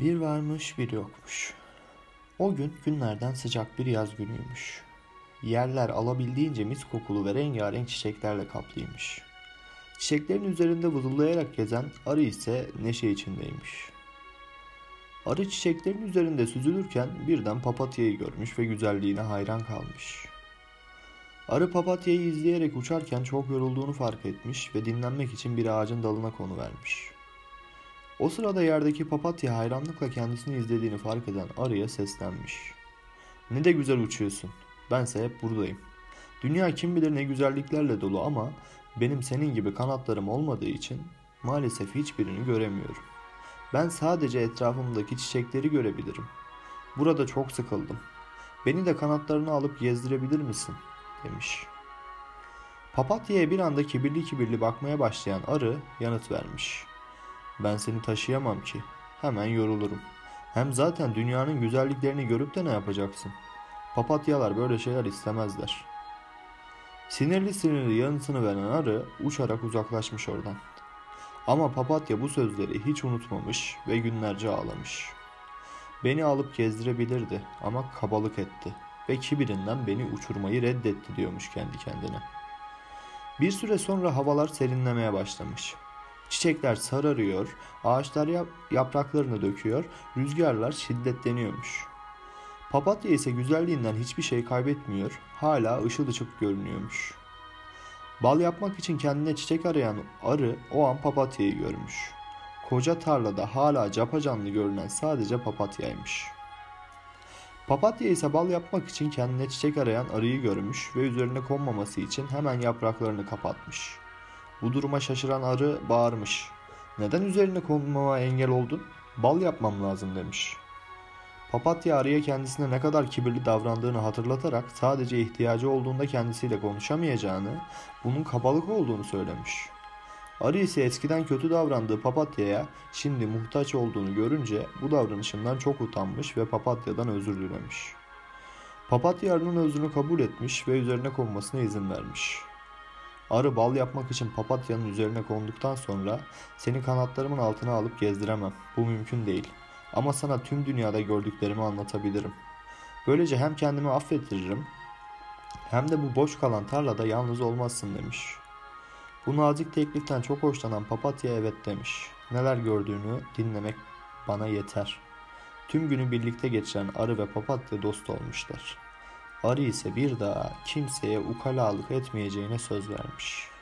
Bir varmış bir yokmuş. O gün günlerden sıcak bir yaz günüymüş. Yerler alabildiğince mis kokulu ve rengarenk çiçeklerle kaplıymış. Çiçeklerin üzerinde vızıldayarak gezen arı ise neşe içindeymiş. Arı çiçeklerin üzerinde süzülürken birden papatyayı görmüş ve güzelliğine hayran kalmış. Arı papatyayı izleyerek uçarken çok yorulduğunu fark etmiş ve dinlenmek için bir ağacın dalına konuvermiş. O sırada yerdeki papatya hayranlıkla kendisini izlediğini fark eden arıya seslenmiş. Ne de güzel uçuyorsun. Bense hep buradayım. Dünya kim bilir ne güzelliklerle dolu ama benim senin gibi kanatlarım olmadığı için maalesef hiçbirini göremiyorum. Ben sadece etrafımdaki çiçekleri görebilirim. Burada çok sıkıldım. Beni de kanatlarını alıp gezdirebilir misin?" demiş. Papatya'ya bir anda kibirli kibirli bakmaya başlayan arı yanıt vermiş. Ben seni taşıyamam ki. Hemen yorulurum. Hem zaten dünyanın güzelliklerini görüp de ne yapacaksın? Papatyalar böyle şeyler istemezler. Sinirli sinirli yanıtını veren arı uçarak uzaklaşmış oradan. Ama papatya bu sözleri hiç unutmamış ve günlerce ağlamış. Beni alıp gezdirebilirdi ama kabalık etti ve kibirinden beni uçurmayı reddetti diyormuş kendi kendine. Bir süre sonra havalar serinlemeye başlamış. Çiçekler sararıyor, ağaçlar yapraklarını döküyor, rüzgarlar şiddetleniyormuş. Papatya ise güzelliğinden hiçbir şey kaybetmiyor, hala ışıl ışıl görünüyormuş. Bal yapmak için kendine çiçek arayan arı o an papatyayı görmüş. Koca tarlada hala capacanlı görünen sadece papatyaymış. Papatya ise bal yapmak için kendine çiçek arayan arıyı görmüş ve üzerine konmaması için hemen yapraklarını kapatmış.'' Bu duruma şaşıran arı bağırmış. Neden üzerine konmama engel oldun? Bal yapmam lazım demiş. Papatya arıya kendisine ne kadar kibirli davrandığını hatırlatarak sadece ihtiyacı olduğunda kendisiyle konuşamayacağını, bunun kabalık olduğunu söylemiş. Arı ise eskiden kötü davrandığı papatyaya şimdi muhtaç olduğunu görünce bu davranışından çok utanmış ve papatyadan özür dilemiş. Papatya arının özrünü kabul etmiş ve üzerine konmasına izin vermiş. Arı bal yapmak için papatyanın üzerine konduktan sonra seni kanatlarımın altına alıp gezdiremem. Bu mümkün değil. Ama sana tüm dünyada gördüklerimi anlatabilirim. Böylece hem kendimi affettiririm hem de bu boş kalan tarlada yalnız olmazsın demiş. Bu nazik tekliften çok hoşlanan papatya evet demiş. Neler gördüğünü dinlemek bana yeter. Tüm günü birlikte geçiren arı ve papatya dost olmuşlar. Arı ise bir daha kimseye ukalalık etmeyeceğine söz vermiş.''